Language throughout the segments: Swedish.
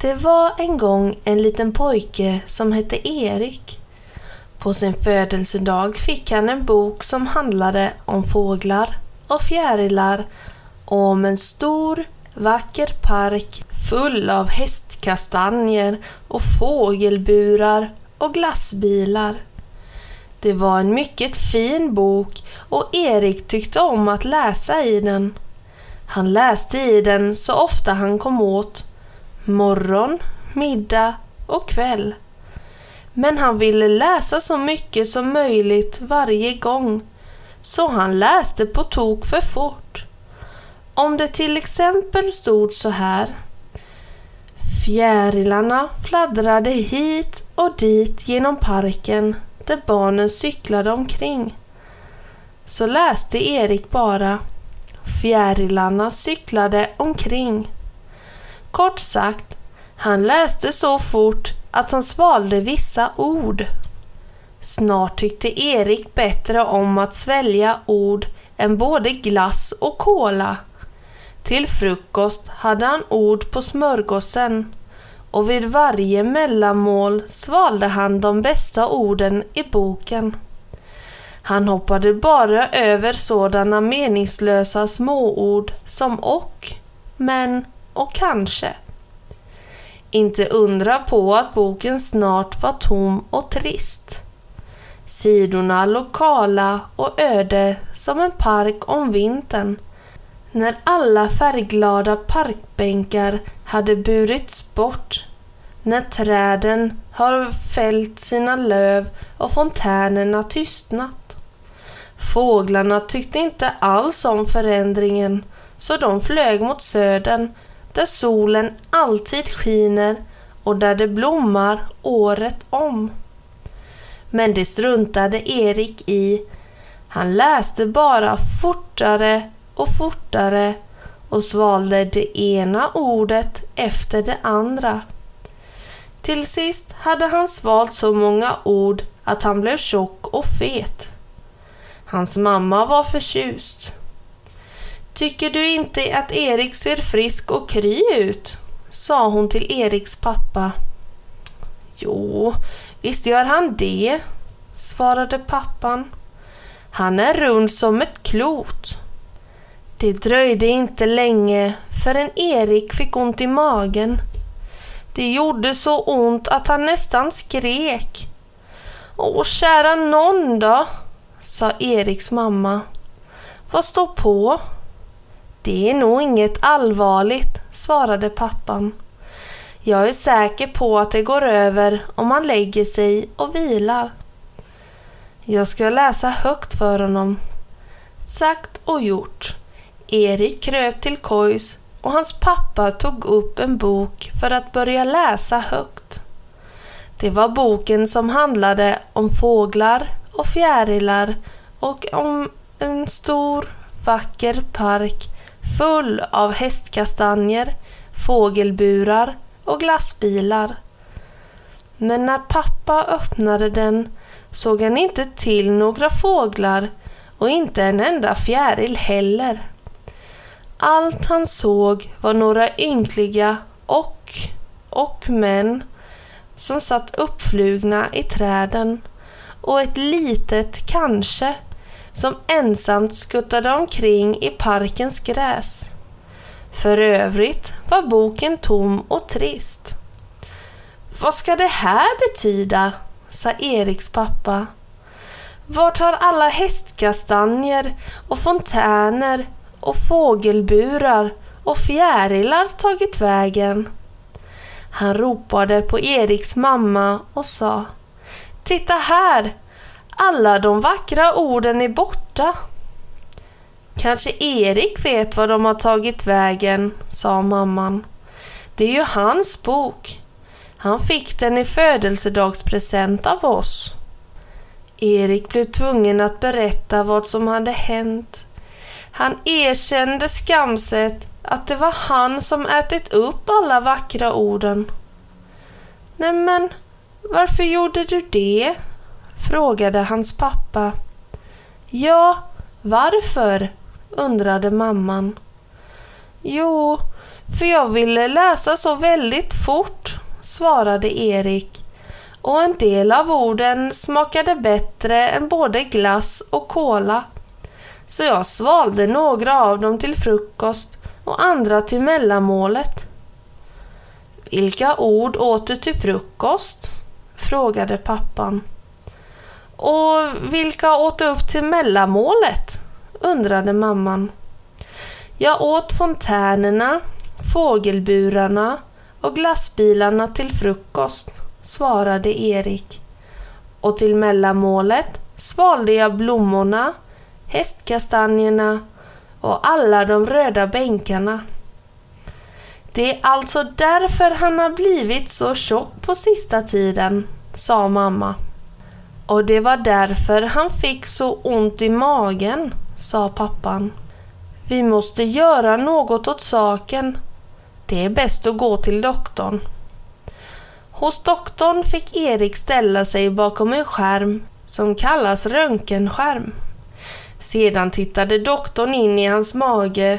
Det var en gång en liten pojke som hette Erik. På sin födelsedag fick han en bok som handlade om fåglar och fjärilar och om en stor vacker park full av hästkastanjer och fågelburar och glassbilar. Det var en mycket fin bok och Erik tyckte om att läsa i den. Han läste i den så ofta han kom åt morgon, middag och kväll. Men han ville läsa så mycket som möjligt varje gång, så han läste på tok för fort. Om det till exempel stod så här. Fjärilarna fladdrade hit och dit genom parken där barnen cyklade omkring. Så läste Erik bara Fjärilarna cyklade omkring. Kort sagt, han läste så fort att han svalde vissa ord. Snart tyckte Erik bättre om att svälja ord än både glass och kola. Till frukost hade han ord på smörgåsen och vid varje mellanmål svalde han de bästa orden i boken. Han hoppade bara över sådana meningslösa småord som och, men och kanske. Inte undra på att boken snart var tom och trist. Sidorna lokala och öde som en park om vintern. När alla färgglada parkbänkar hade burits bort. När träden har fällt sina löv och fontänerna tystnat. Fåglarna tyckte inte alls om förändringen så de flög mot södern där solen alltid skiner och där det blommar året om. Men det struntade Erik i. Han läste bara fortare och fortare och svalde det ena ordet efter det andra. Till sist hade han svalt så många ord att han blev tjock och fet. Hans mamma var förtjust. Tycker du inte att Erik ser frisk och kry ut? sa hon till Eriks pappa. Jo, visst gör han det, svarade pappan. Han är rund som ett klot. Det dröjde inte länge förrän Erik fick ont i magen. Det gjorde så ont att han nästan skrek. Åh, kära nån då, sa Eriks mamma. Vad står på? Det är nog inget allvarligt, svarade pappan. Jag är säker på att det går över om man lägger sig och vilar. Jag ska läsa högt för honom. Sagt och gjort. Erik kröp till kojs och hans pappa tog upp en bok för att börja läsa högt. Det var boken som handlade om fåglar och fjärilar och om en stor vacker park full av hästkastanjer, fågelburar och glassbilar. Men när pappa öppnade den såg han inte till några fåglar och inte en enda fjäril heller. Allt han såg var några ynkliga och, och män som satt uppflugna i träden och ett litet kanske som ensamt skuttade omkring i parkens gräs. För övrigt var boken tom och trist. Vad ska det här betyda? sa Eriks pappa. Vart har alla hästkastanjer och fontäner och fågelburar och fjärilar tagit vägen? Han ropade på Eriks mamma och sa Titta här! Alla de vackra orden är borta. Kanske Erik vet var de har tagit vägen, sa mamman. Det är ju hans bok. Han fick den i födelsedagspresent av oss. Erik blev tvungen att berätta vad som hade hänt. Han erkände skamset att det var han som ätit upp alla vackra orden. Nämen, varför gjorde du det? Frågade hans pappa. Ja, varför? undrade mamman. Jo, för jag ville läsa så väldigt fort, svarade Erik. Och en del av orden smakade bättre än både glass och kola. Så jag svalde några av dem till frukost och andra till mellanmålet. Vilka ord åt du till frukost? frågade pappan. Och vilka åt upp till mellanmålet? undrade mamman. Jag åt fontänerna, fågelburarna och glassbilarna till frukost, svarade Erik. Och till mellanmålet svalde jag blommorna, hästkastanjerna och alla de röda bänkarna. Det är alltså därför han har blivit så tjock på sista tiden, sa mamma. Och det var därför han fick så ont i magen, sa pappan. Vi måste göra något åt saken. Det är bäst att gå till doktorn. Hos doktorn fick Erik ställa sig bakom en skärm som kallas röntgenskärm. Sedan tittade doktorn in i hans mage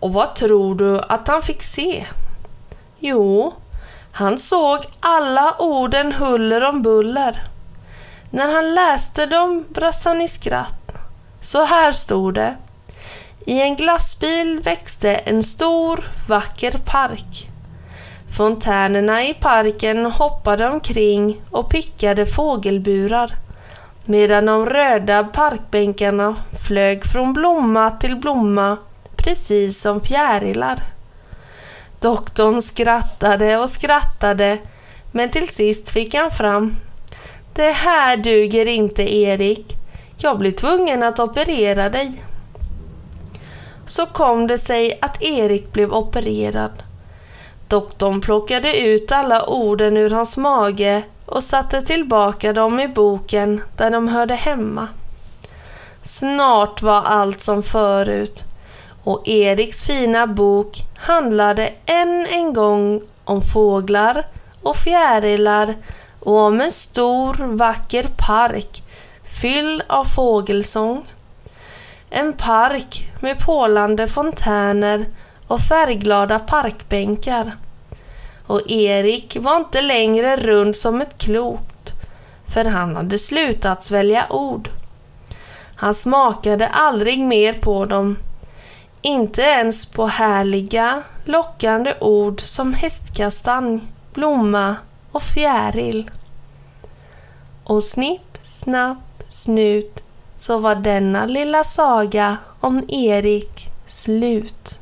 och vad tror du att han fick se? Jo, han såg alla orden huller om buller. När han läste dem brast han i skratt. Så här stod det. I en glassbil växte en stor, vacker park. Fontänerna i parken hoppade omkring och pickade fågelburar medan de röda parkbänkarna flög från blomma till blomma precis som fjärilar. Doktorn skrattade och skrattade men till sist fick han fram. Det här duger inte Erik. Jag blir tvungen att operera dig. Så kom det sig att Erik blev opererad. Doktorn plockade ut alla orden ur hans mage och satte tillbaka dem i boken där de hörde hemma. Snart var allt som förut och Eriks fina bok handlade än en gång om fåglar och fjärilar och om en stor vacker park fylld av fågelsång. En park med pålande fontäner och färgglada parkbänkar. Och Erik var inte längre rund som ett klot, för han hade slutat svälja ord. Han smakade aldrig mer på dem, inte ens på härliga, lockande ord som hästkastanj, blomma och fjäril. Och snipp, snapp, snut så var denna lilla saga om Erik slut.